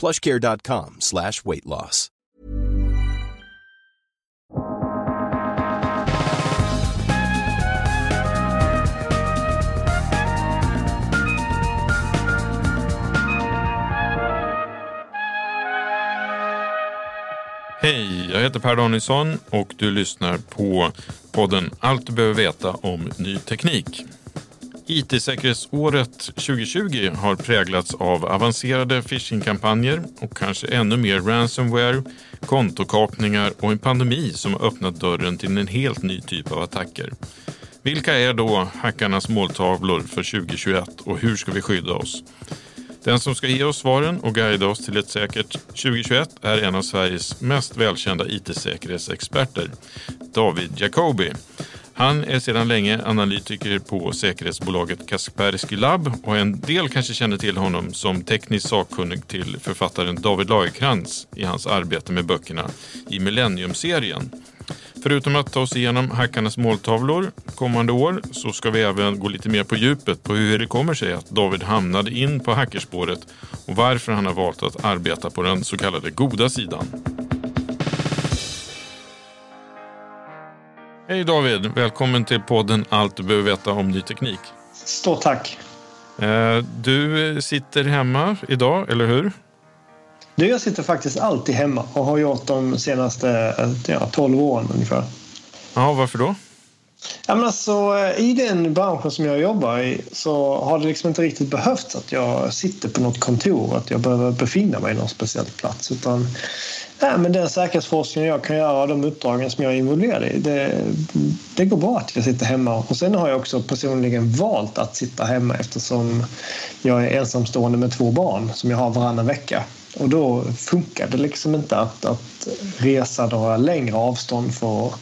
plushcare.com slash weight loss. Hej, jag heter Per Danielsson och du lyssnar på podden Allt du behöver veta om ny teknik. IT-säkerhetsåret 2020 har präglats av avancerade phishingkampanjer och kanske ännu mer ransomware, kontokapningar och en pandemi som har öppnat dörren till en helt ny typ av attacker. Vilka är då hackarnas måltavlor för 2021 och hur ska vi skydda oss? Den som ska ge oss svaren och guida oss till ett säkert 2021 är en av Sveriges mest välkända IT-säkerhetsexperter, David Jacobi. Han är sedan länge analytiker på säkerhetsbolaget Kaspersky Lab och en del kanske känner till honom som teknisk sakkunnig till författaren David Lagercrantz i hans arbete med böckerna i Millennium-serien. Förutom att ta oss igenom hackarnas måltavlor kommande år så ska vi även gå lite mer på djupet på hur det kommer sig att David hamnade in på hackerspåret och varför han har valt att arbeta på den så kallade goda sidan. Hej David! Välkommen till podden Allt du behöver veta om ny teknik. Stort tack! Eh, du sitter hemma idag, eller hur? Du, jag sitter faktiskt alltid hemma och har gjort de senaste ja, 12 åren ungefär. Ja, varför då? Ja, men alltså, I den branschen som jag jobbar i så har det liksom inte riktigt behövts att jag sitter på något kontor, att jag behöver befinna mig någon speciell plats. Utan Nej, men den säkerhetsforskning jag kan göra och de uppdragen som jag är involverad i, det, det går bra att jag sitter hemma. Och sen har jag också personligen valt att sitta hemma eftersom jag är ensamstående med två barn som jag har varannan vecka. Och då funkar det liksom inte att, att resa några längre avstånd för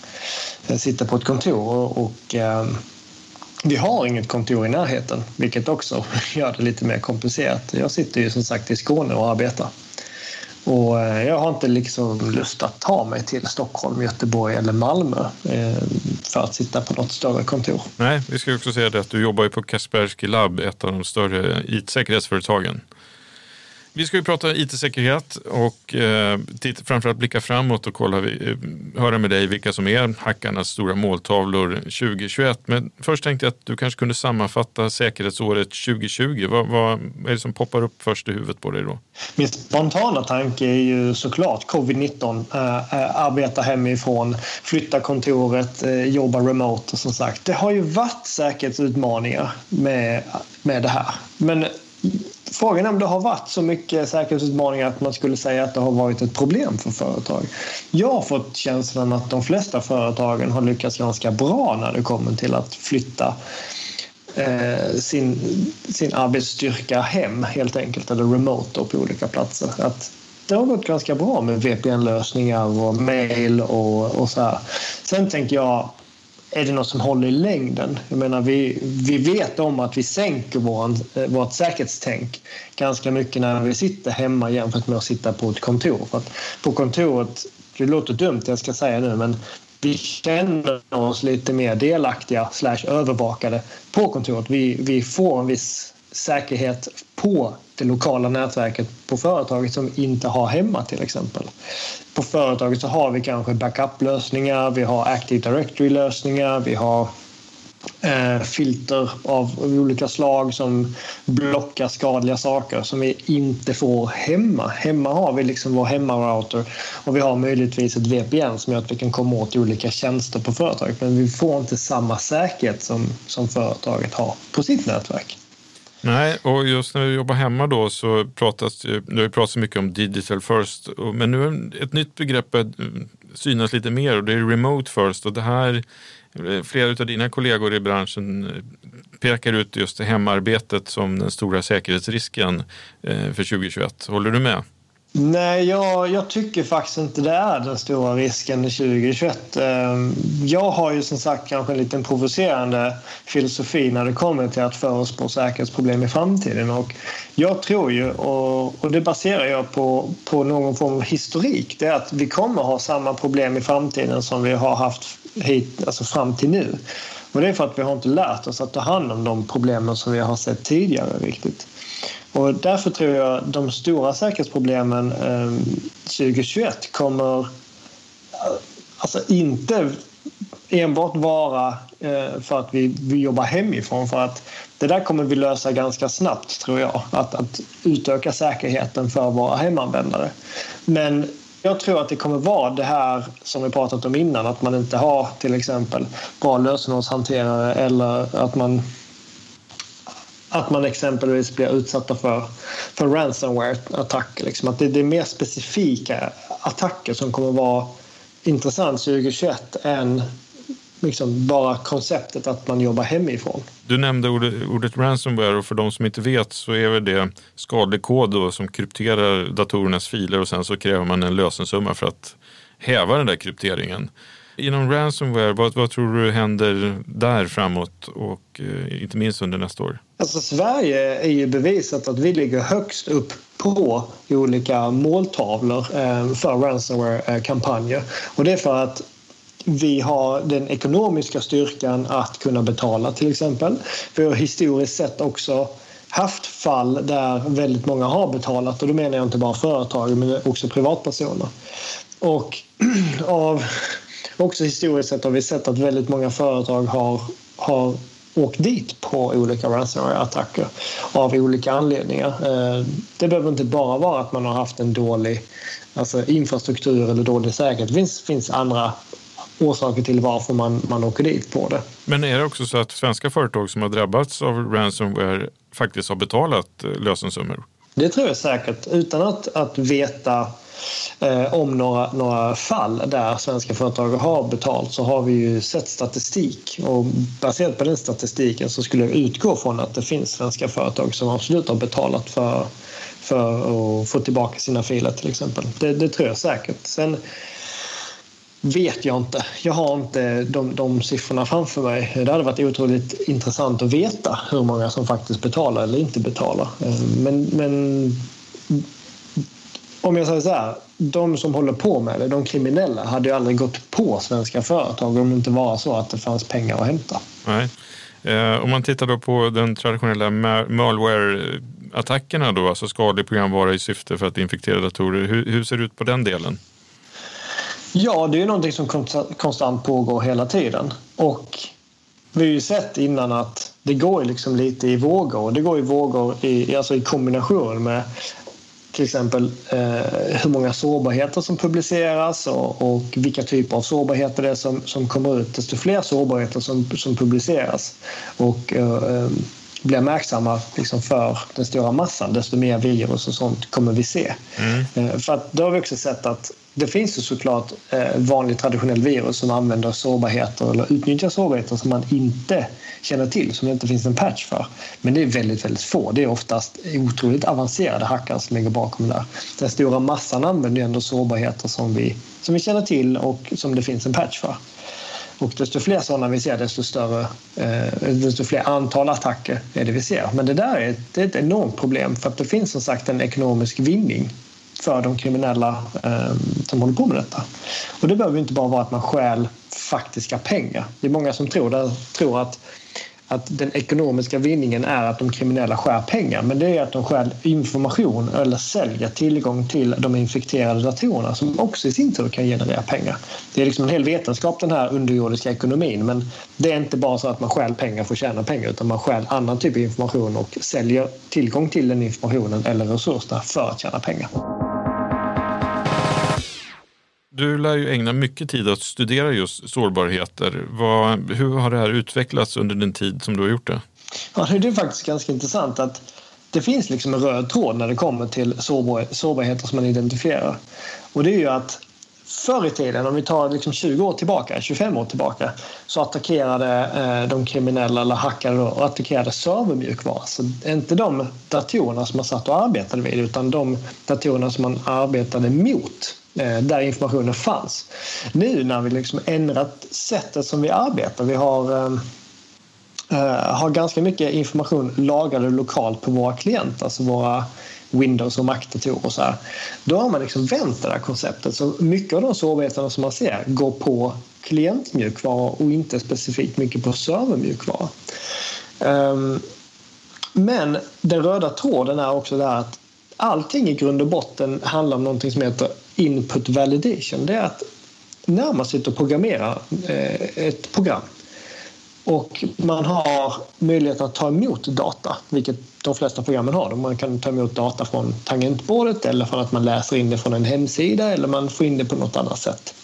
att sitta på ett kontor. Och, och eh, vi har inget kontor i närheten, vilket också gör det lite mer komplicerat. Jag sitter ju som sagt i Skåne och arbetar. Och eh, jag har inte liksom lust att ta mig till Stockholm, Göteborg eller Malmö eh, för att sitta på något större kontor. Nej, vi ska också säga det att du jobbar på Kaspersky Lab, ett av de större IT-säkerhetsföretagen. Vi ska ju prata IT-säkerhet och eh, titta, framförallt blicka framåt och kolla, eh, höra med dig vilka som är hackarnas stora måltavlor 2021. Men först tänkte jag att du kanske kunde sammanfatta säkerhetsåret 2020. Vad, vad är det som poppar upp först i huvudet på dig då? Min spontana tanke är ju såklart covid-19. Eh, eh, arbeta hemifrån, flytta kontoret, eh, jobba remote och som sagt. Det har ju varit säkerhetsutmaningar med, med det här. Men Frågan är om det har varit så mycket säkerhetsutmaningar att man skulle säga att det har varit ett problem för företag. Jag har fått känslan att de flesta företagen har lyckats ganska bra när det kommer till att flytta eh, sin, sin arbetsstyrka hem helt enkelt, eller remote på olika platser. Att det har gått ganska bra med VPN-lösningar och mail och, och så här. Sen tänker jag är det något som håller i längden? Jag menar, vi, vi vet om att vi sänker vår, eh, vårt säkerhetstänk ganska mycket när vi sitter hemma jämfört med att sitta på ett kontor. För att på kontoret, det låter dumt det jag ska säga nu, men vi känner oss lite mer delaktiga slash övervakade på kontoret. Vi, vi får en viss säkerhet på det lokala nätverket på företaget som vi inte har hemma till exempel. På företaget så har vi kanske backup-lösningar, vi har Active Directory-lösningar, vi har eh, filter av olika slag som blockar skadliga saker som vi inte får hemma. Hemma har vi liksom vår hemmarouter och vi har möjligtvis ett VPN som gör att vi kan komma åt olika tjänster på företaget men vi får inte samma säkerhet som, som företaget har på sitt nätverk. Nej, och just när vi jobbar hemma då så pratas det, har pratats mycket om digital first, men nu är ett nytt begrepp eh, synas lite mer och det är remote first och det här eh, Flera av dina kollegor i branschen eh, pekar ut just hemarbetet som den stora säkerhetsrisken för 2021. Håller du med? Nej, jag, jag, tycker faktiskt inte det är den stora risken 2021. Ehm, jag har ju som sagt kanske en liten provocerande filosofi när det kommer till att förutspå säkerhetsproblem i framtiden. Och jag tror ju, och, och det baserar jag på, på någon form av historik, det är att vi kommer ha samma problem i framtiden som vi har haft hit, alltså fram till nu. Och det är för att vi har inte lärt oss att ta hand om de problemen som vi har sett tidigare riktigt. Och därför tror jag de stora säkerhetsproblemen ehm, 2021 kommer alltså inte enbart vara eh, för att vi, vi jobbar hemifrån. För att det där kommer vi lösa ganska snabbt, tror jag. Att, att utöka säkerheten för våra hemanvändare. Men jag tror att det kommer vara det här som vi pratat om innan, att man inte har till exempel bra lösenordshanterare eller att man att man exempelvis blir utsatta för, för ransomware-attacker. Liksom. Att det, det, är mer specifika attacker som kommer vara intressant 2021 än liksom bara konceptet att man jobbar hemifrån. Du nämnde ordet, ordet ransomware och för de som inte vet så är väl det skadlig kod då, som krypterar datorernas filer och sen så kräver man en lösensumma för att häva den där krypteringen. Inom ransomware, vad, vad, tror du händer där framåt och eh, inte minst under nästa år? Alltså Sverige är ju bevisat att vi ligger högst upp på olika måltavlor eh, för ransomware-kampanjer. Och det är för att vi har den ekonomiska styrkan att kunna betala till exempel. Vi har historiskt sett också haft fall där väldigt många har betalat och då menar jag inte bara företag men också privatpersoner. Och av också historiskt sett har vi sett att väldigt många företag har, har åkt dit på olika ransomware-attacker av olika anledningar. Eh, det behöver inte bara vara att man har haft en dålig alltså infrastruktur eller dålig säkerhet. Det finns, finns andra orsaker till varför man, man åker dit på det. Men är det också så att svenska företag som har drabbats av ransomware faktiskt har betalat eh, lösensummor? Det tror jag säkert. Utan att, att veta eh, om några, några fall där svenska företag har betalt så har vi ju sett statistik och baserat på den statistiken så skulle jag utgå från att det finns svenska företag som absolut har betalat för, för att få tillbaka sina filer till exempel. Det, det tror jag säkert. Sen, vet jag inte. Jag har inte de, de siffrorna framför mig. Det hade varit otroligt intressant att veta hur många som faktiskt betalar eller inte betalar. Eh, men, men om jag säger så här, de som håller på med det, de kriminella, hade ju aldrig gått på svenska företag om det inte var så att det fanns pengar att hämta. Nej. Eh, om man tittar då på den traditionella malware-attackerna då, alltså skadlig programvara i syfte för att infektera datorer. Hur, hur ser det ut på den delen? Ja, det är någonting som konstant pågår hela tiden. Och vi har ju sett innan att det går liksom lite i vågor. Det går i vågor i, alltså i kombination med till exempel eh, hur många sårbarheter som publiceras och, och, vilka typer av sårbarheter det är som, som kommer ut. Desto fler sårbarheter som, som publiceras och eh, eh blir märksamma liksom för den stora massan, desto mer virus och sånt kommer vi se. Mm. Eh, för att då har vi också sett att det finns ju såklart eh, vanlig traditionell virus som använder sårbarheter eller utnyttjar sårbarheter som man inte känner till, som det inte finns en patch för. Men det är väldigt, väldigt få. Det är oftast otroligt avancerade hackare som ligger bakom där. Den stora massan använder ju ändå sårbarheter som vi, som vi känner till och som det finns en patch för. Och desto fler sådana vi ser, desto större, eh, desto fler antal attacker är det vi ser. Men det där är ett, det är ett enormt problem för att det finns som sagt en ekonomisk vinning för de kriminella eh, som håller på med detta. Och det behöver inte bara vara att man stjäl faktiska pengar. Det är många som tror, det, tror att att den ekonomiska vinningen är att de kriminella skär pengar men det är att de skär information eller säljer tillgång till de infekterade datorerna som också i sin tur kan generera pengar. Det är liksom en hel vetenskap den här underjordiska ekonomin men det är inte bara så att man stjäl pengar för att tjäna pengar utan man stjäl annan typ av information och säljer tillgång till den informationen eller resurserna för att tjäna pengar. Du lär ju ägna mycket tid att studera just sårbarheter. Vad, hur har det här utvecklats under den tid som du har gjort det? Ja, det är faktiskt ganska intressant att det finns liksom en röd tråd när det kommer till sårbarheter som man identifierar. Och det är ju att förr i tiden, om vi tar liksom 20 år tillbaka, 25 år tillbaka, så attackerade eh, de kriminella eller hackade och attackerade servermjukvara. Så inte de datorerna som man satt och arbetade vid utan de datorerna som man arbetade mot. Eh, där informationen fanns. Nu när vi liksom ändrat sättet som vi arbetar, vi har eh, eh, har ganska mycket information lagrad lokalt på våra klienter, alltså våra Windows och Mac-datorer och så här. Då har man liksom vänt det där konceptet. Så mycket av de sårbarheterna som man ser går på klientmjukvara och inte specifikt mycket på servermjukvara. Ehm, men den röda tråden är också det här att allting i grund och botten handlar om någonting som heter input validation. Det är att när man sitter och programmerar eh, ett program och man har möjlighet att ta emot data, vilket de flesta programmen har. Man kan ta emot data från tangentbordet eller från att man läser in det från en hemsida eller man får in det på något annat sätt.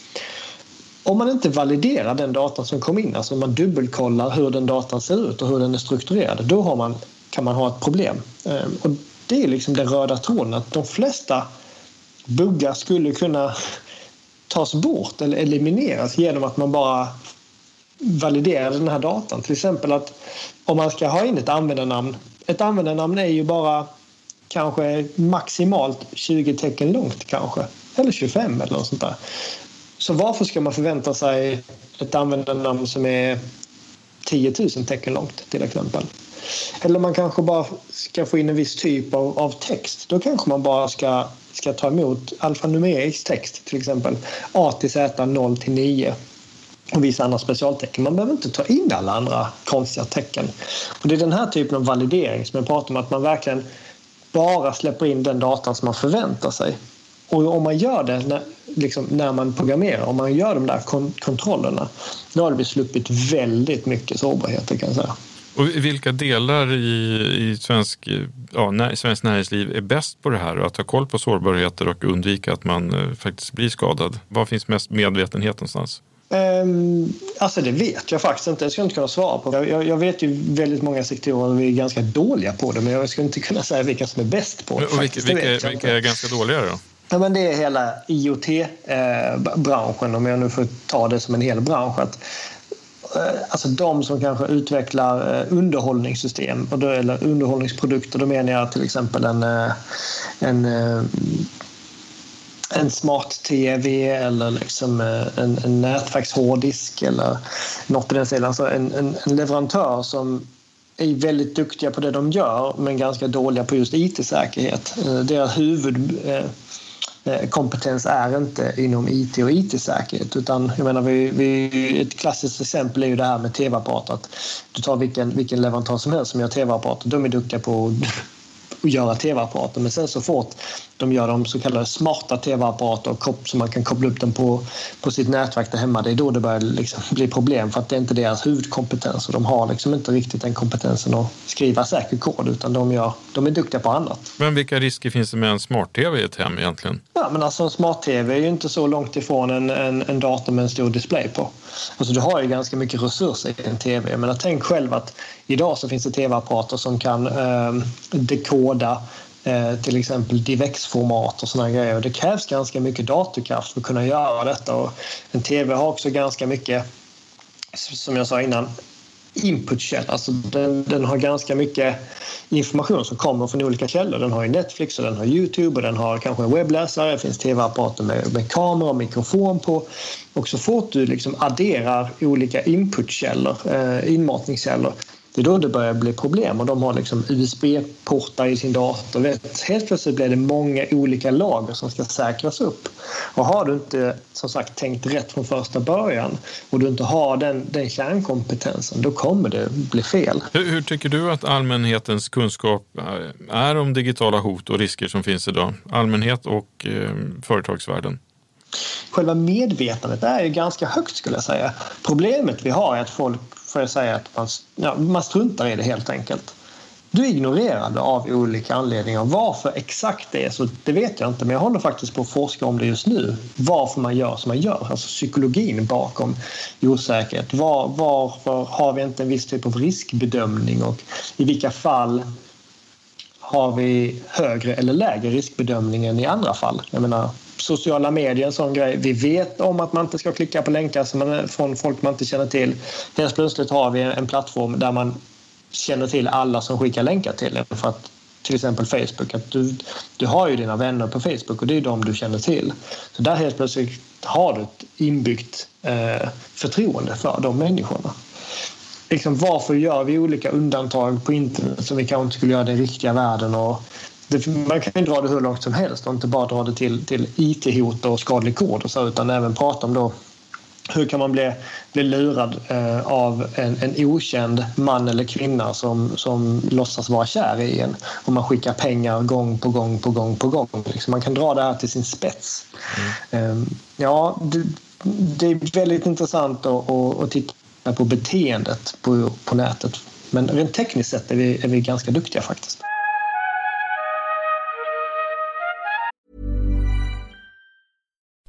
Om man inte validerar den data som kom in, alltså man dubbelkollar hur den datan ser ut och hur den är strukturerad, då har man, kan man ha ett problem. Ehm, och det är liksom den röda tråden att de flesta buggar skulle kunna tas bort eller elimineras genom att man bara validerar den här datan. Till exempel att om man ska ha in ett användarnamn. Ett användarnamn är ju bara kanske maximalt 20 tecken långt kanske. Eller 25 eller något sånt där. Så varför ska man förvänta sig ett användarnamn som är 10 000 tecken långt till exempel? Eller man kanske bara ska få in en viss typ av, av text. Då kanske man bara ska, ska ta emot alfanumerisk text till exempel. A till Z 0 till 9 och vissa andra specialtecken. Man behöver inte ta in alla andra konstiga tecken. Och det är den här typen av validering som jag pratar om, att man verkligen bara släpper in den datan som man förväntar sig. Och om man gör det när, liksom, när man programmerar, om man gör de där kon kontrollerna, då har det sluppit väldigt mycket sårbarheter kan jag säga. Och vilka delar i, i svensk, ja, när, svensk näringsliv är bäst på det här? Att ha koll på sårbarheter och undvika att man eh, faktiskt blir skadad? Var finns mest medvetenhet någonstans? Um, alltså det vet jag faktiskt inte. Jag skulle inte kunna svara på. Jag, jag, vet ju väldigt måga sektorer och vi är ganska dåliga på det men jag skulle inte kunna säga vilka som är bäst på det. Och vilka, vilka, vilka är ganska dåliga då? Ja, men det är hela IoT-branschen, eh, om jag nu får ta det som en hel bransch. Att Eh, Eh, alltså de som kanske utvecklar eh, underhållningssystem eller underhållningsprodukter. Då menar jag till exempel en, eh, en, en smart-tv eller liksom en, en nätverkshårddisk eller något i den stilen. Alltså en, en, en leverantör som är väldigt duktiga på det de gör men ganska dåliga på just IT-säkerhet. Deras huvud Eh, Eh, kompetens är inte inom IT och IT-säkerhet. Utan jag menar, vi, vi, ett klassiskt exempel är ju det här med tv-apparater. Du tar vilken, vilken leverantör som helst som gör tv-apparater. De är duktiga på att göra tv-apparater men sen så fort de gör de så kallade smarta tv-apparater så man kan koppla upp dem på, på sitt nätverk där hemma. Det är då det börjar liksom bli problem för att det är inte deras huvudkompetens och de har liksom inte riktigt den kompetensen att skriva säker kod utan de, gör, de är duktiga på annat. Men vilka risker finns det med en smart-tv i ett hem egentligen? Ja, men alltså en smart-tv är ju inte så långt ifrån en, en, en dator med en stor display på. Alltså du har ju ganska mycket resurser i en tv. Men tänk själv att idag så finns det tv-apparater som kan eh, dekoda Eh, till exempel DivX-format och såna grejer. Det krävs ganska mycket datorkraft för att kunna göra detta och en tv har också ganska mycket, som jag sa innan, inputkälla. Alltså den, den har ganska mycket information som kommer från olika källor. Den har ju Netflix och den har Youtube och den har kanske en webbläsare. Det finns tv-apparater med, med kamera och mikrofon på. Och så fort du liksom adderar olika inputkällor, eh, inmatningskällor det är då det börjar bli problem och de har liksom USB-portar i sin dator. Vet, helt plötsligt blir det många olika lager som ska säkras upp. Och har du inte som sagt tänkt rätt från första början och du inte har den, den kärnkompetensen då kommer det bli fel. Hur, hur tycker du att allmänhetens kunskap är om digitala hot och risker som finns idag? Allmänhet och eh, företagsvärlden? Själva medvetandet är ju ganska högt skulle jag säga. Problemet vi har är att folk får jag säga att man, ja, man struntar i det helt enkelt. Du ignorerar det av olika anledningar. Varför exakt det är så det vet jag inte men jag håller faktiskt på att forska om det just nu. Varför man gör som man gör, alltså psykologin bakom osäkerhet. Var, varför har vi inte en viss typ av riskbedömning och i vilka fall har vi högre eller lägre riskbedömning än i andra fall? Jag menar, sociala medier en sån grej. Vi vet om att man inte ska klicka på länkar som man, från folk man inte känner till. Helt plötsligt har vi en plattform där man känner till alla som skickar länkar till en. För att, till exempel Facebook. Att du, du har ju dina vänner på Facebook och det är de du känner till. Så där helt plötsligt har du ett inbyggt eh, förtroende för de människorna. Liksom, varför gör vi olika undantag på internet som vi kanske inte skulle göra i den riktiga världen? Och det, man kan ju dra det hur långt som helst och inte bara dra det till, till IT-hot och skadlig kod och så, utan även prata om då hur kan man bli, bli lurad eh, av en, en okänd man eller kvinna som, som låtsas vara kär i en och man skickar pengar gång på gång på gång på gång. Liksom man kan dra det här till sin spets. Mm. Eh, ja, det, det, är väldigt intressant att, att, att titta på beteendet på, på nätet. Men rent tekniskt sett är vi, är vi ganska duktiga faktiskt.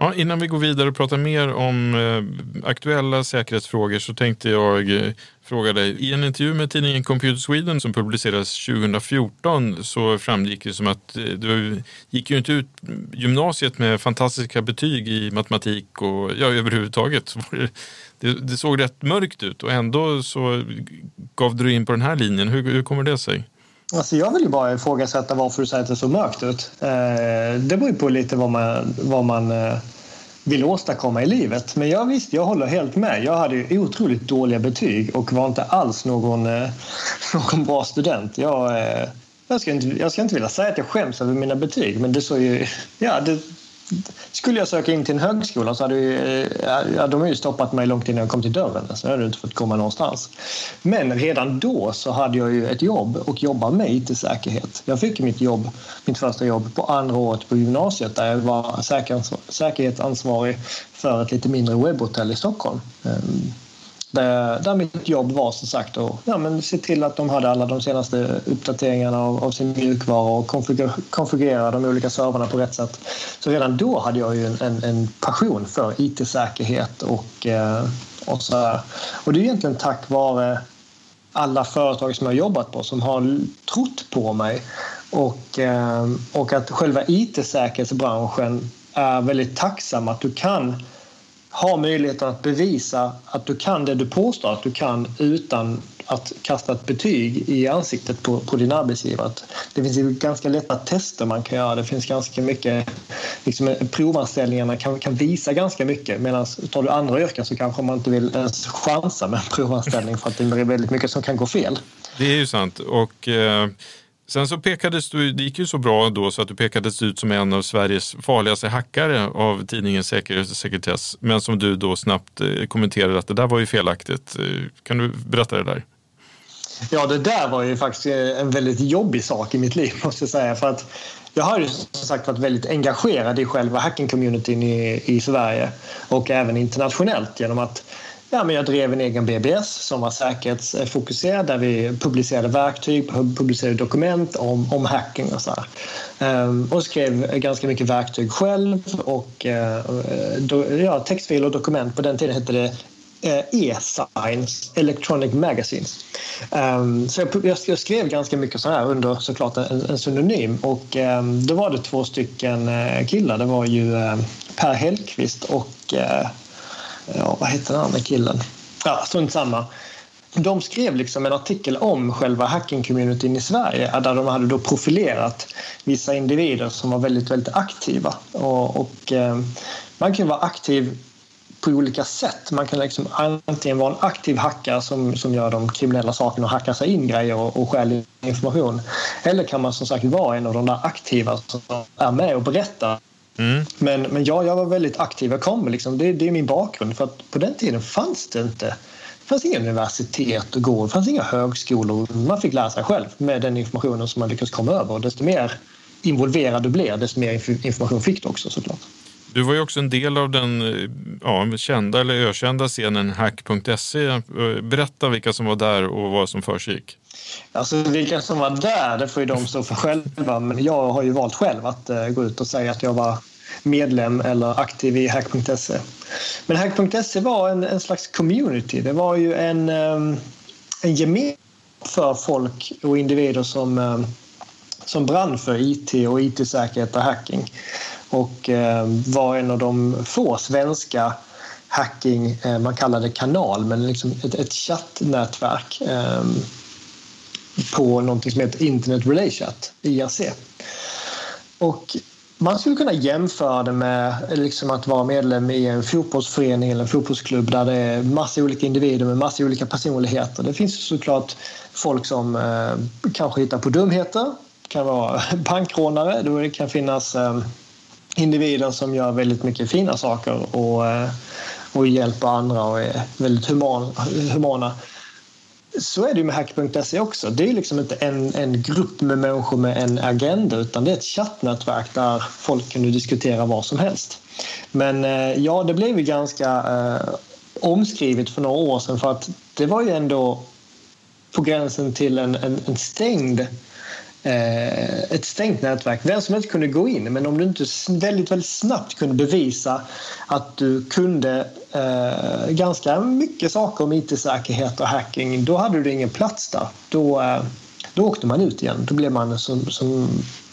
Ja, innan vi går vidare och pratar mer om eh, aktuella säkerhetsfrågor så tänkte jag eh, fråga dig. I en intervju med tidningen Computer Sweden som publicerades 2014 så framgick det som att eh, du gick ju inte ut gymnasiet med fantastiska betyg i matematik och ja, överhuvudtaget. Det, det såg rätt mörkt ut och ändå så gav du dig in på den här linjen. Hur, hur kommer det sig? Alltså jag vill ju bara ifrågasätta varför du säger att det såg mörkt ut. Eh, det beror ju på lite vad man, vad man eh, vill åstadkomma i livet. Men jag visst, jag håller helt med. Jag hade ju otroligt dåliga betyg och var inte alls någon, eh, någon bra student. Jag, eh, jag, ska inte, jag ska inte vilja säga att jag skäms över mina betyg, men det såg ju... Ja, det, skulle jag söka in till en högskola så hade ju, eh, ja, de har ju stoppat mig långt innan jag kom till dörren. Så jag hade inte fått komma någonstans. Men redan då så hade jag ju ett jobb och jobbade med IT-säkerhet. Jag fick mitt jobb, mitt första jobb på andra året på gymnasiet där jag var säkerhetsansvarig för ett lite mindre webbhotell i Stockholm. Ehm, där, där mitt jobb var som sagt att ja, se till att de hade alla de senaste uppdateringarna av, av sin mjukvara och konfigurera, konfigurera de olika servrarna på rätt sätt. Så redan då hade jag ju en, en, en passion för IT-säkerhet och, eh, och så här. Och det är egentligen tack vare alla företag som jag har jobbat på som har trott på mig och, eh, och att själva IT-säkerhetsbranschen är väldigt tacksam att du kan har möjligheten att bevisa att du kan det du påstår att du kan utan att kasta ett betyg i ansiktet på, på din arbetsgivare. Det finns ju ganska lätta tester man kan göra. Det finns ganska mycket... Liksom, provanställningarna kan, kan visa ganska mycket. Medan tar du andra yrken så kanske man inte vill ens chansa med en provanställning för att det är väldigt mycket som kan gå fel. Det är ju sant. Och... Eh Sen så pekades du, det gick ju så bra då så att du pekades ut som en av Sveriges farligaste hackare av tidningen Säkerhet och sekretess. Men som du då snabbt eh, kommenterade att det där var ju felaktigt. Eh, kan du berätta det där? Ja, det där var ju faktiskt eh, en väldigt jobbig sak i mitt liv måste jag säga. För att jag har ju som sagt varit väldigt engagerad i själva hacking-communityn i, i Sverige och även internationellt genom att Ja, men jag drev en egen BBS som var säkerhetsfokuserad där vi publicerade verktyg, publicerade dokument om, om hacking och så här. Ehm, och skrev ganska mycket verktyg själv och eh, do, ja, textfiler och dokument. På den tiden hette det eh, e-signs, Electronic Magazines. Um, så jag, jag, skrev ganska mycket så här under såklart en, en synonym och um, då var det två stycken uh, killar. Det var ju uh, Per Hellqvist och uh, ja, vad heter den andra killen? Ja, strunt samma. De skrev liksom en artikel om själva hacking-communityn i Sverige där de hade då profilerat vissa individer som var väldigt, väldigt aktiva. Och, och eh, man kan vara aktiv på olika sätt. Man kan liksom antingen vara en aktiv hackare som, som gör de kriminella sakerna och hackar sig in grejer och, och stjäl information. Eller kan man som sagt vara en av de där aktiva som är med och berättar Mm. Men, men ja, jag var väldigt aktiv. Jag kom, liksom, det, det är min bakgrund. För att på den tiden fanns det inte det fanns inga universitet att gå, det fanns inga högskolor. Man fick lära sig själv med den informationen som man lyckades komma över. Och desto mer involverad du blev, desto mer information fick du också såklart. Du var ju också en del av den ja, kända eller ökända scenen hack.se. Berätta vilka som var där och vad som försiggick. Alltså vilka som var där, det får ju de stå för själva. Men jag har ju valt själv att uh, gå ut och säga att jag var medlem eller aktiv i hack.se. Men hack.se var en, en, slags community. Det var ju en, ehm, en gemenskap för folk och individer som, ehm, som brann för IT och IT-säkerhet och hacking. Och ehm, var en av de få svenska hacking, eh, man kallar det kanal, men liksom ett, ett chattnätverk på något som heter Internet Relay Chat, IRC. Och man skulle kunna jämföra det med liksom att vara medlem i en fotbollsförening eller en fotbollsklubb där det är massa olika individer med massa olika personligheter. Det finns såklart folk som eh, kanske hittar på dumheter. Kan vara bankrånare. Det kan finnas eh, individer som gör väldigt mycket fina saker och, eh, och hjälper andra och är väldigt human, humana så är det med hack.se också. Det är liksom inte en, en grupp med människor med en agenda utan det är ett chattnätverk där folk kan diskutera vad som helst. Men eh, ja, det blev ju ganska eh, omskrivet för några år sedan för att det var ju ändå på gränsen till en, en, en stängd eh, Eh, ett stängt nätverk. Vem som helst kunde gå in men om du inte väldigt, väldigt snabbt kunde bevisa att du kunde eh, ganska mycket saker om IT-säkerhet och hacking då hade du ingen plats där. Då, eh, då åkte man ut igen. Då blev man som, som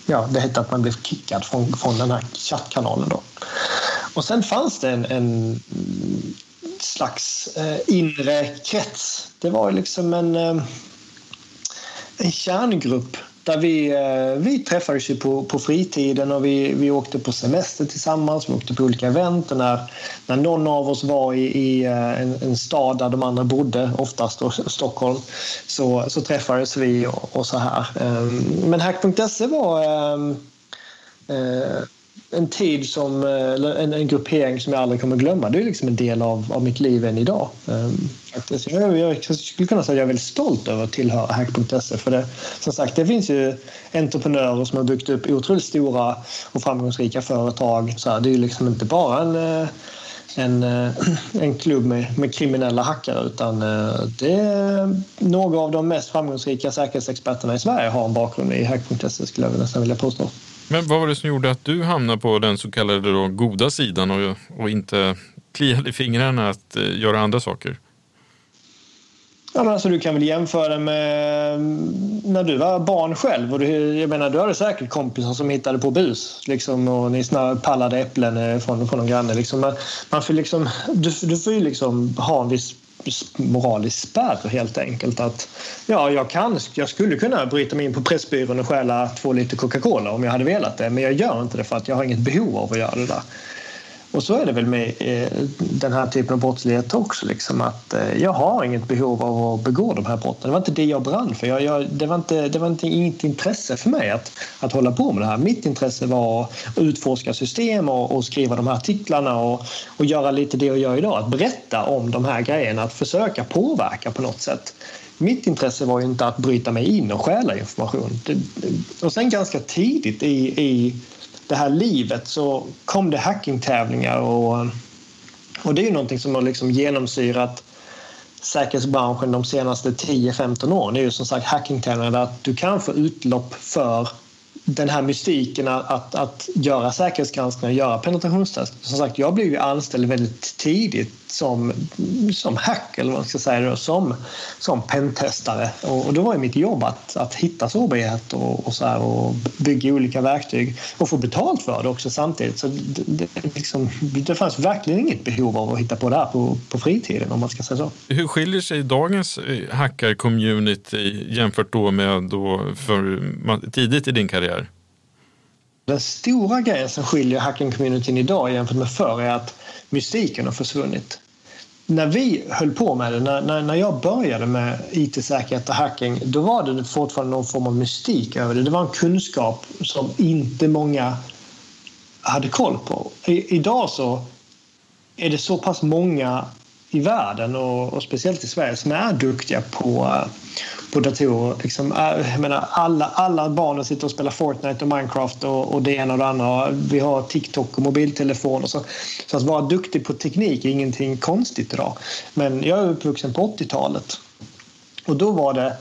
ja, det hette att man blev kickad från, från den här chattkanalen. Då. Och sen fanns det en, en slags eh, inre krets. Det var liksom en, eh, en kärngrupp där vi, eh, vi träffades ju på, på fritiden och vi, vi åkte på semester tillsammans. Vi åkte på olika event. Och när, när någon av oss var i, i eh, en, en stad där de andra bodde, oftast då, Stockholm, så, så träffades vi och, och så här. Ehm, men Hack.se var ehm, eh, en tid som, eh, eller en, en gruppering som jag aldrig kommer glömma. Det är liksom en del av, av mitt liv än idag. Um, faktiskt. Jag, jag, jag, skulle kunna säga att jag är väldigt stolt över att tillhöra Hack.se. För det, som sagt, det finns ju entreprenörer som har byggt upp otroligt stora och framgångsrika företag. Så här, det är ju liksom inte bara en eh, en, eh, en klubb med, med kriminella hackare utan det är några av de mest framgångsrika säkerhetsexperterna i Sverige har en bakgrund i Hack.se skulle jag nästan vilja påstå. Men vad var det som gjorde att du hamnade på den så kallade då goda sidan och, och inte kliade i fingrarna att eh, göra andra saker? Ja, men alltså, du kan väl jämföra med mm, när du var barn själv. Och du, jag menar, du hade säkert kompisar som hittade på bus liksom, och ni pallade äpplen eh, från, från någon granne. Liksom. Man, man får liksom, du, du får ju liksom ha en viss moralisk spärr helt enkelt. Att, ja, jag, kan, jag skulle kunna bryta mig in på Pressbyrån och stjäla två liter Coca-Cola om jag hade velat det men jag gör inte det för att jag har inget behov av att göra det där. Och så är det väl med eh, den här typen av brottslighet också. Liksom, att eh, jag har inget behov av att begå de här brotten. Det var inte det jag brann för. Jag, jag, det var, inte, det var inte, inget intresse för mig att, att hålla på med det här. Mitt intresse var att utforska system och, och skriva de här artiklarna och, och göra lite det jag gör idag. Att berätta om de här grejerna, att försöka påverka på något sätt. Mitt intresse var ju inte att bryta mig in och stjäla information. och sen ganska tidigt i, i det här livet så kom det hackingtävlingar och, och det är ju någonting som har liksom genomsyrat säkerhetsbranschen de senaste 10-15 åren. Det är ju som sagt hackingtävlingar där du kan få utlopp för den här mystiken att, att, göra säkerhetsgranskningar och göra penetrationstest. Som sagt, jag blev ju anställd väldigt tidigt som, som hack, eller vad man ska säga, då, som, som pentestare. Och, och då var ju mitt jobb att, att hitta sårbarhet och, och, så här, och bygga olika verktyg och få betalt för det också samtidigt. Så det, det, liksom, det fanns verkligen inget behov av att hitta på det här på, på fritiden om man ska säga så. Hur skiljer sig dagens eh, hackar-community jämfört då med då för tidigt i din karriär? Den stora grejen som skiljer hacking-communityn idag jämfört med förr är att mystiken har försvunnit. När vi höll på med det, när, när jag började med IT-säkerhet och hacking, då var det fortfarande någon form av mystik över det. Det var en kunskap som inte många hade koll på. I, idag så är det så pass många i världen och, och, speciellt i Sverige som är duktiga på, på datorer. Liksom, äh, jag menar, alla, alla barnen sitter och spelar Fortnite och Minecraft och, och det ena och det andra. Vi har TikTok och mobiltelefon. Och så. så att vara duktig på teknik är ingenting konstigt idag. Men jag är uppvuxen på 80-talet och då var det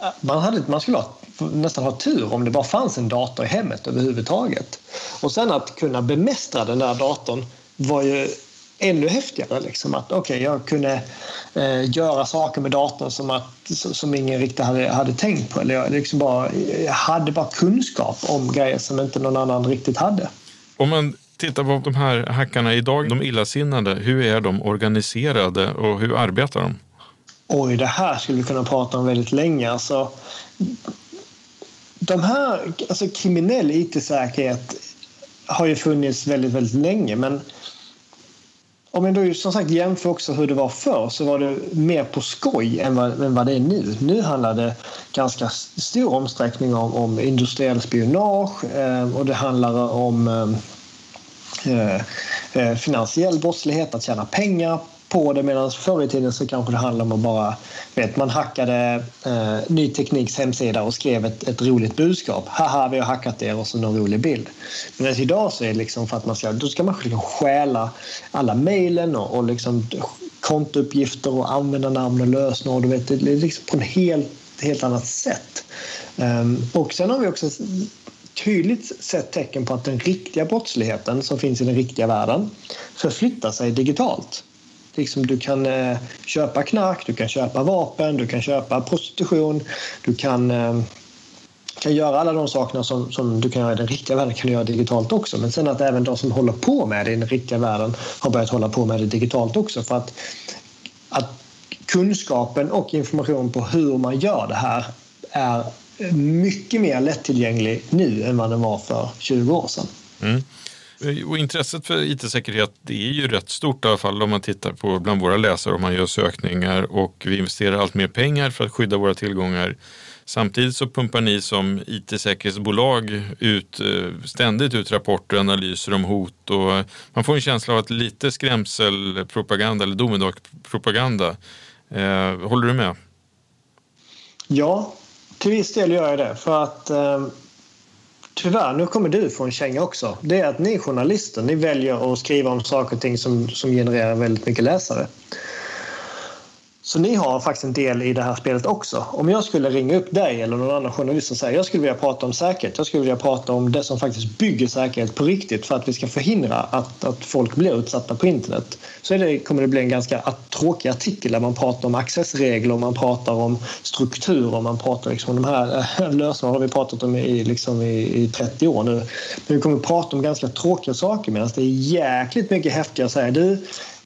äh, man, hade, man skulle ha, nästan ha tur om det bara fanns en dator i hemmet överhuvudtaget. Och sen att kunna bemästra den där datorn var ju ännu häftigare. Liksom, att okay, jag kunde eh, göra saker med datorn som, att, som ingen riktigt hade, hade tänkt på. Eller jag, liksom bara, jag hade bara kunskap om grejer som inte någon annan riktigt hade. Om man tittar på de här hackarna idag, de illasinnade, hur är de organiserade och hur arbetar de? Oj, det här skulle vi kunna prata om väldigt länge. Alltså, de här, alltså kriminell IT-säkerhet har ju funnits väldigt, väldigt länge men om man då som sagt jämför också hur det var förr så var det mer på skoj än vad, än vad det är nu. Nu handlar det ganska stor omsträckning om, om industriell spionage eh, och det handlar om eh, eh, eh finansiell brottslighet, att tjäna pengar på det medan förr i tiden så kanske det handlade om att bara, vet, man hackade eh, Ny Tekniks hemsida och skrev ett, ett roligt budskap. Haha, vi har hackat er och så någon rolig bild. Men idag så är det liksom för att man ska, då ska man liksom stjäla alla mejlen och, och liksom kontouppgifter och användarnamn och lösenord. Du vet, det är liksom på en helt helt annat sätt. Um, och sen har vi också tydligt sett tecken på att den riktiga brottsligheten som finns i den riktiga världen förflyttar sig digitalt. Liksom du kan eh, köpa knark, du kan köpa vapen, du kan köpa prostitution, du kan, eh, kan göra alla de sakerna som, som du kan göra i den riktiga världen kan du göra digitalt också. Men sen att även de som håller på med det i den riktiga världen har börjat hålla på med det digitalt också. För att, att kunskapen och information på hur man gör det här är mycket mer lättillgänglig nu än vad den var för 20 år sedan. Mm. Eh, och intresset för it-säkerhet är ju rätt stort i alla fall om man tittar på bland våra läsare om man gör sökningar och vi investerar allt mer pengar för att skydda våra tillgångar. Samtidigt så pumpar ni som it-säkerhetsbolag ut, eh, ständigt ut rapporter och analyser om hot och man får en känsla av att lite skrämselpropaganda eller domedagspropaganda. Eh, håller du med? Ja, till viss del gör jag det. För att eh, tyvärr, nu kommer du få en känga också. Det är att ni journalister, ni väljer att skriva om saker och ting som, som genererar väldigt mycket läsare. Så ni har faktiskt en del i det här spelet också. Om jag skulle ringa upp dig eller någon annan journalist och säga jag skulle vilja prata om säkerhet. Jag skulle vilja prata om det som faktiskt bygger säkerhet på riktigt för att vi ska förhindra att, att folk blir utsatta på internet. Så är det, kommer det bli en ganska tråkig artikel där man pratar om accessregler, man pratar om strukturer, man pratar liksom om de här eh, lösningarna har vi pratat om i, liksom i, i 30 år nu. Men vi kommer prata om ganska tråkiga saker medan det är jäkligt mycket häftigare att säga du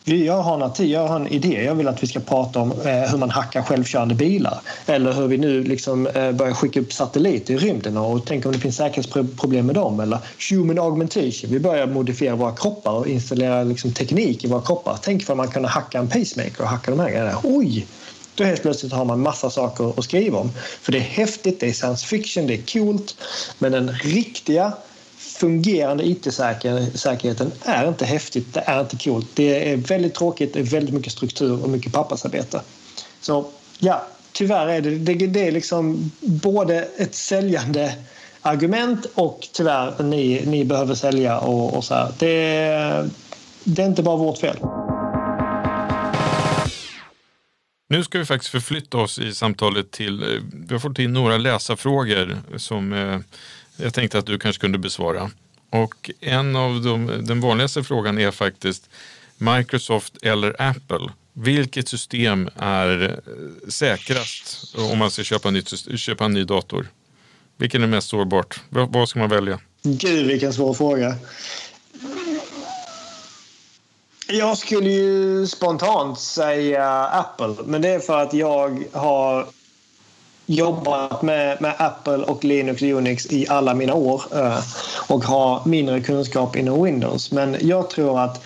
jag har, en, jag har en idé. Jag vill att vi ska prata om eh, hur man hackar självkörande bilar. Eller hur vi nu liksom, eh, börjar skicka upp satelliter i rymden och tänka om det finns säkerhetsproblem med dem. Eller human augmentation. Vi börjar modifiera våra kroppar och installera liksom, teknik i våra kroppar. Tänk för man kunde hacka en pacemaker och hacka de här grejerna. Oj! Då helt plötsligt har man massa saker att skriva om. För det är häftigt, det är science fiction, det är coolt. Men den riktiga fungerande IT-säkerheten är inte häftigt, det är inte coolt. Det är väldigt tråkigt, det är väldigt mycket struktur och mycket pappersarbete. Så ja, tyvärr är det, det, det är liksom både ett säljande argument och tyvärr ni, ni behöver sälja och, och så här. Det, det är inte bara vårt fel. Nu ska vi faktiskt förflytta oss i samtalet till, eh, vi har fått in några läsarfrågor som eh, jag tänkte att du kanske kunde besvara. Och en av de, den vanligaste frågan är faktiskt Microsoft eller Apple. Vilket system är eh, säkrast om man ska köpa, nytt, köpa en ny dator? Vilken är mest sårbart? Vad ska man välja? Gud, vilken svår fråga. Jag skulle ju spontant säga Apple, men det är för att jag har jobbat med, med Apple och Linux och Unix i alla mina år eh, och har mindre kunskap inom Windows. Men jag tror att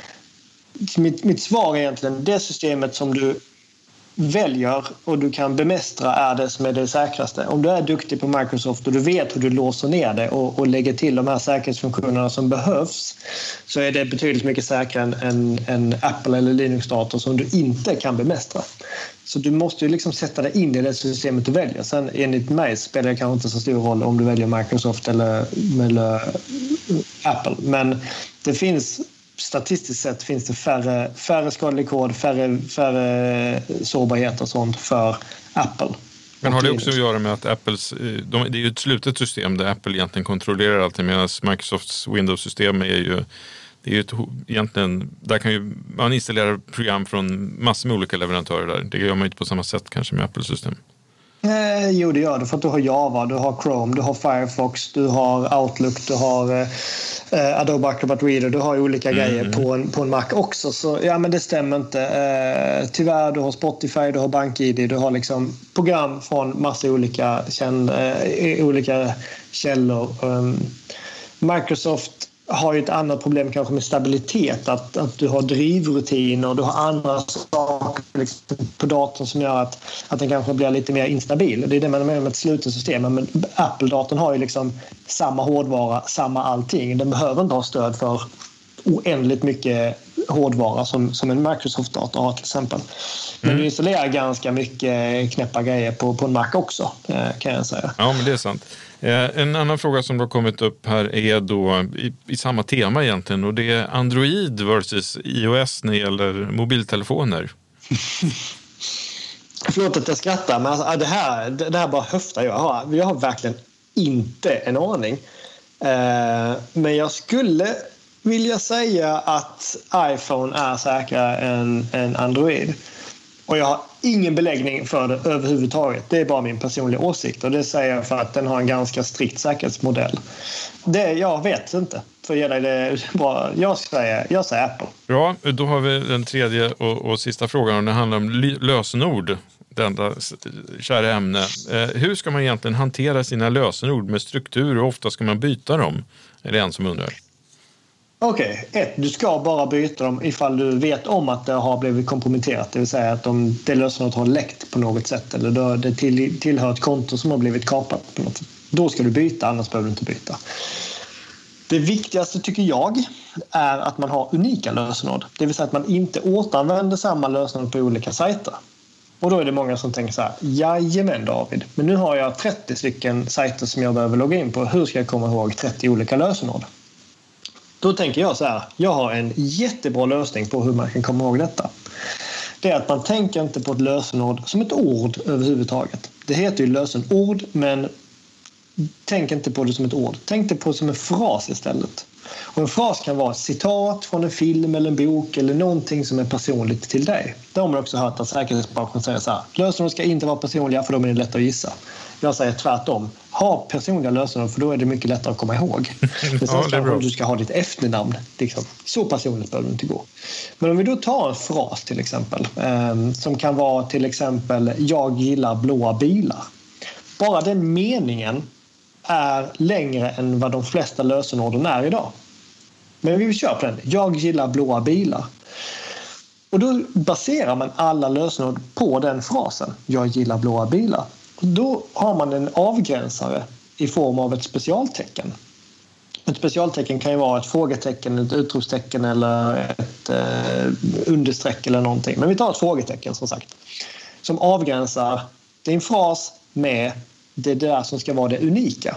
mitt, mitt svar är egentligen det systemet som du väljer och du kan bemästra är det som är det säkraste. Om du är duktig på Microsoft och du vet hur du låser ner det och, och lägger till de här säkerhetsfunktionerna som behövs så är det betydligt mycket säkrare än en Apple eller Linux-dator som du inte kan bemästra. Så du måste ju liksom sätta dig in i det systemet du väljer. Sen enligt mig spelar det kanske inte så stor roll om du väljer Microsoft eller, eller Apple. Men det finns statistiskt sett finns det färre, färre skadlig kod, färre, färre sårbarheter och sånt för Apple. Men har det också att göra med att Apples, eh, de, det är ju ett slutet system där Apple egentligen kontrollerar allting medan Microsofts Windows-system är ju det är ju ett, egentligen, där kan ju man installera program från massor med olika leverantörer där. Det gör man inte på samma sätt kanske med Apple-system. Eh, jo, det gör du för att du har Java, du har Chrome, du har Firefox, du har Outlook, du har eh, Adobe Acrobat Reader. Du har olika mm. grejer på en, på en Mac också. Så ja, men det stämmer inte. Eh, tyvärr, du har Spotify, du har BankID, du har liksom program från massa olika, känd, eh, olika källor. Um, Microsoft har ju ett annat problem kanske med stabilitet. Att, att du har drivrutiner och du har andra saker liksom, på datorn som gör att, att den kanske blir lite mer instabil. Det är det man menar med ett slutet system. Men Apple-datorn har ju liksom samma hårdvara, samma allting. Den behöver inte ha stöd för oändligt mycket hårdvara som, som en Microsoft-dator har till exempel. Men mm. du installerar ganska mycket knäppa grejer på, på en Mac också eh, kan jag säga. Ja, men det är sant. Eh, en annan fråga som har kommit upp här är då i, i, samma tema egentligen och det är Android versus iOS när det gäller mobiltelefoner. Förlåt att jag skrattar, men alltså, det, här, det här bara höftar jag. Har, jag har verkligen inte en aning. Eh, men jag skulle vilja säga att iPhone är säkrare än, än Android. Och jag har ingen beläggning för det överhuvudtaget. Det är bara min personliga åsikt och det säger jag för att den har en ganska strikt säkerhetsmodell. Det, jag vet inte. För att ge dig det bra. Jag säger, jag säger Apple. Bra, då har vi den tredje och, och sista frågan och det handlar om lösenord. Detta kära ämne. Eh, hur ska man egentligen hantera sina lösenord med struktur och ofta ska man byta dem? Är det en som undrar. Okej, okay. ett, du ska bara byta dem ifall du vet om att det har blivit komprometterat. Det vill säga att de, det lösenordet har läckt på något sätt eller det till, tillhör ett konto som har blivit kapat på något sätt. Då ska du byta, annars behöver du inte byta. Det viktigaste tycker jag är att man har unika lösenord. Det vill säga att man inte återanvänder samma lösenord på olika sajter. Och då är det många som tänker så här, jajamän David, men nu har jag 30 stycken sajter som jag behöver logga in på. Hur ska jag komma ihåg 30 olika lösenord? Då tänker jag så här, jag har en jättebra lösning på hur man kan komma ihåg detta. Det är att man tänker inte på ett lösenord som ett ord överhuvudtaget. Det heter ju lösenord, men tänk inte på det som ett ord. Tänk det på det som en fras istället. Och en fras kan vara ett citat från en film eller en bok eller någonting som är personligt till dig. Det har man också hört att säkerhetsbranschen säger så här. Lösenord ska inte vara personliga för de är lätta att gissa. Jag säger tvärtom. Ha personliga lösenord för då är det mycket lättare att komma ihåg. Det ja, det är bra. du ska ha ditt efternamn. Liksom. Så personligt behöver du inte gå. Men om vi då tar en fras till exempel. Eh, som kan vara till exempel Jag gillar blåa bilar. Bara den meningen är längre än vad de flesta lösenorden är idag. Men vi kör på den. Jag gillar blåa bilar. Och då baserar man alla lösenord på den frasen. Jag gillar blåa bilar. Då har man en avgränsare i form av ett specialtecken. Ett specialtecken kan ju vara ett frågetecken, ett utropstecken eller ett eh, understreck eller någonting. Men vi tar ett frågetecken som sagt. Som avgränsar din fras med det där som ska vara det unika.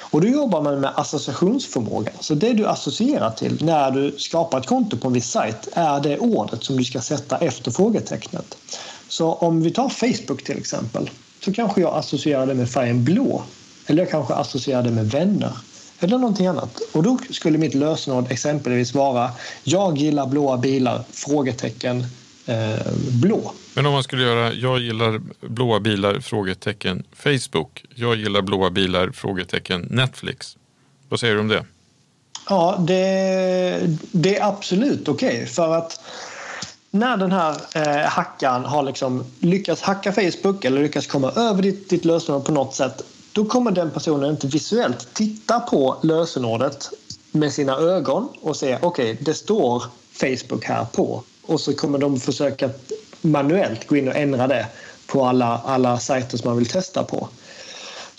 Och då jobbar man med associationsförmåga. Så det du associerar till när du skapar ett konto på en viss sajt är det ordet som du ska sätta efter frågetecknet. Så om vi tar Facebook till exempel så kanske jag associerar det med färgen blå. Eller jag kanske associerar det med vänner. Eller någonting annat. Och då skulle mitt lösenord exempelvis vara Jag gillar blåa bilar? Frågetecken eh, blå. Men om man skulle göra Jag gillar blåa bilar? Frågetecken Facebook. Jag gillar blåa bilar? Frågetecken Netflix. Vad säger du om det? Ja, det, det är absolut okej. Okay, för att när den här eh, hackaren har liksom lyckats hacka Facebook eller lyckats komma över ditt, ditt lösenord på något sätt då kommer den personen inte visuellt titta på lösenordet med sina ögon och säga okej, okay, det står Facebook här på. Och så kommer de försöka manuellt gå in och ändra det på alla, alla sajter som man vill testa på.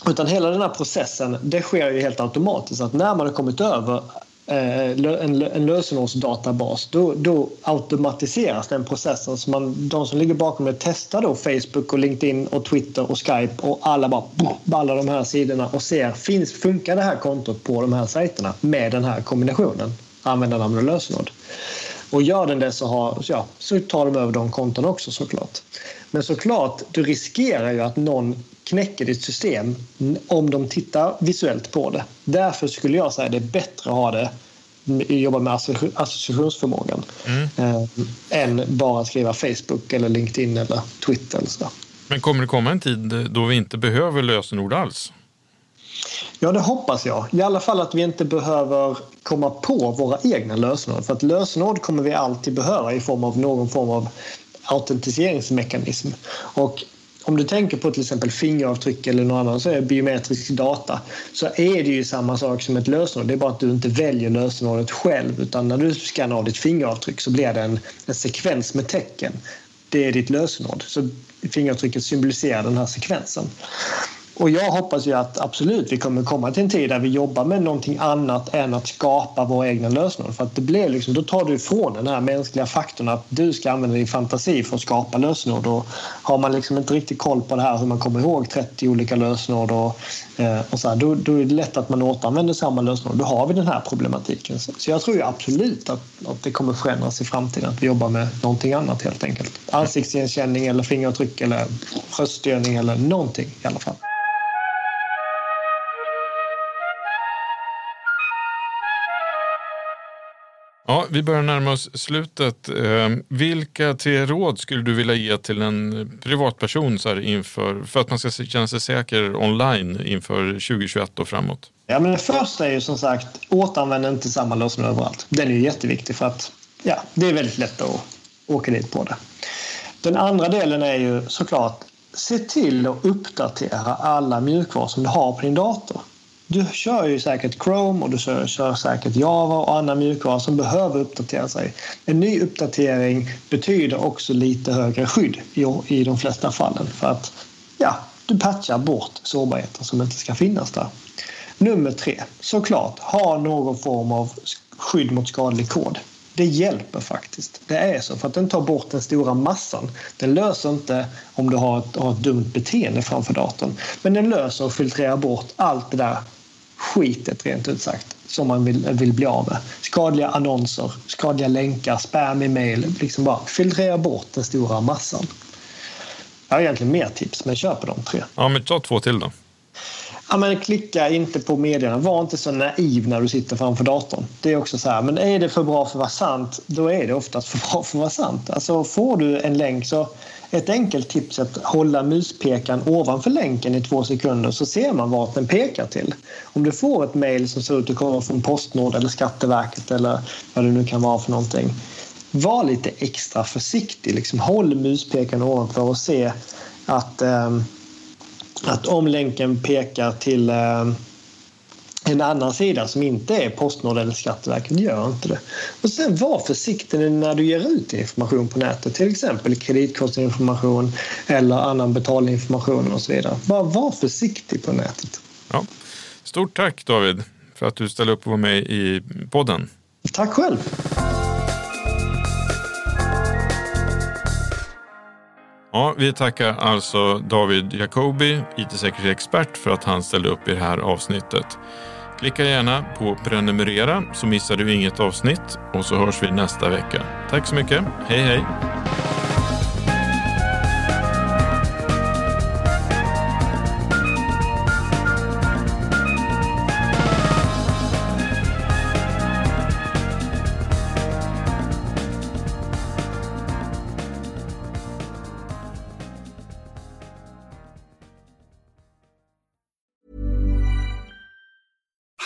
Utan hela den här processen det sker ju helt automatiskt. Att när man har kommit över Eh, en, en lösenordsdatabas då, då automatiseras den processen. Så man, de som ligger bakom det testar då Facebook och LinkedIn och Twitter och Skype och alla bara ballar de här sidorna och ser finns, funkar det här kontot på de här sajterna med den här kombinationen användarnamn och lösenord. Och gör den det så, har, ja, så tar de över de konton också såklart. Men såklart, du riskerar ju att någon knäcker ditt system om de tittar visuellt på det. Därför skulle jag säga att det är bättre att ha det jobba med associationsförmågan mm. eh, än bara skriva Facebook eller LinkedIn eller Twitter. Eller så. Men kommer det komma en tid då vi inte behöver lösenord alls? Ja, det hoppas jag. I alla fall att vi inte behöver komma på våra egna lösenord. För att lösenord kommer vi alltid behöva i form av någon form av autentiseringsmekanism. Och om du tänker på till exempel fingeravtryck eller någon annan så är biometrisk data så är det ju samma sak som ett lösenord. Det är bara att du inte väljer lösenordet själv utan när du skannar av ditt fingeravtryck så blir det en, en sekvens med tecken. Det är ditt lösenord. Så fingeravtrycket symboliserar den här sekvensen. Och jag hoppas ju att absolut vi kommer komma till en tid där vi jobbar med någonting annat än att skapa våra egna lösenord. För att det blir liksom, då tar du ifrån den här mänskliga faktorn att du ska använda din fantasi för att skapa lösenord. och har man liksom inte riktigt koll på det här hur man kommer ihåg 30 olika lösenord och, eh, och så här, då, då, är det lätt att man återanvänder samma lösenord. Då har vi den här problematiken. Så, så jag tror ju absolut att, att det kommer förändras i framtiden. Att vi jobbar med någonting annat helt enkelt. Ansiktsigenkänning eller fingeravtryck eller röststyrning eller någonting i alla fall. Ja, vi börjar närma oss slutet. Ehm, vilka tre råd skulle du vilja ge till en privatperson så här inför, för att man ska känna sig säker online inför 2021 och framåt? Ja, men det första är ju som sagt, återanvänd inte samma lösenord överallt. Den är ju jätteviktig för att ja, det är väldigt lätt att åka dit på det. Den andra delen är ju såklart, se till att uppdatera alla mjukvaror som du har på din dator. Du kör ju säkert Chrome och du kör, kör säkert Java och annan mjukvara som behöver uppdatera sig. En ny uppdatering betyder också lite högre skydd i, i de flesta fallen för att ja, du patchar bort sårbarheter som inte ska finnas där. Nummer tre, såklart, ha någon form av skydd mot skadlig kod. Det hjälper faktiskt. Det är så, för att den tar bort den stora massan. Den löser inte om du har ett, har ett dumt beteende framför datorn. Men den löser och filtrerar bort allt det där skitet rent ut sagt som man vill, vill bli av med. Skadliga annonser, skadliga länkar, spam i mail. Liksom bara filtrera bort den stora massan. Jag har egentligen mer tips, men kör på de tre. Ja, men ta två till då. Ja, men klicka inte på medierna. Var inte så naiv när du sitter framför datorn. Det är också så här, men är det för bra för att vara sant, då är det oftast för bra för att vara sant. Alltså får du en länk så ett enkelt tips är att hålla muspekaren ovanför länken i två sekunder så ser man vart den pekar till. Om du får ett mejl som ser ut att komma från Postnord eller Skatteverket eller vad det nu kan vara för någonting. Var lite extra försiktig. Liksom håll muspekaren ovanför och se att, eh, att om länken pekar till eh, en annan sida som inte är Postnord eller Skatteverket gör inte det. Och sen var försiktig när du ger ut information på nätet, till exempel kreditkortsinformation eller annan betalninformation och så vidare. Bara var försiktig på nätet. Ja. Stort tack David för att du ställde upp och var med i podden. Tack själv. Ja, vi tackar alltså David Jacobi, IT-säkerhetsexpert, för att han ställde upp i det här avsnittet. Klicka gärna på prenumerera så missar du inget avsnitt och så hörs vi nästa vecka. Tack så mycket. Hej hej!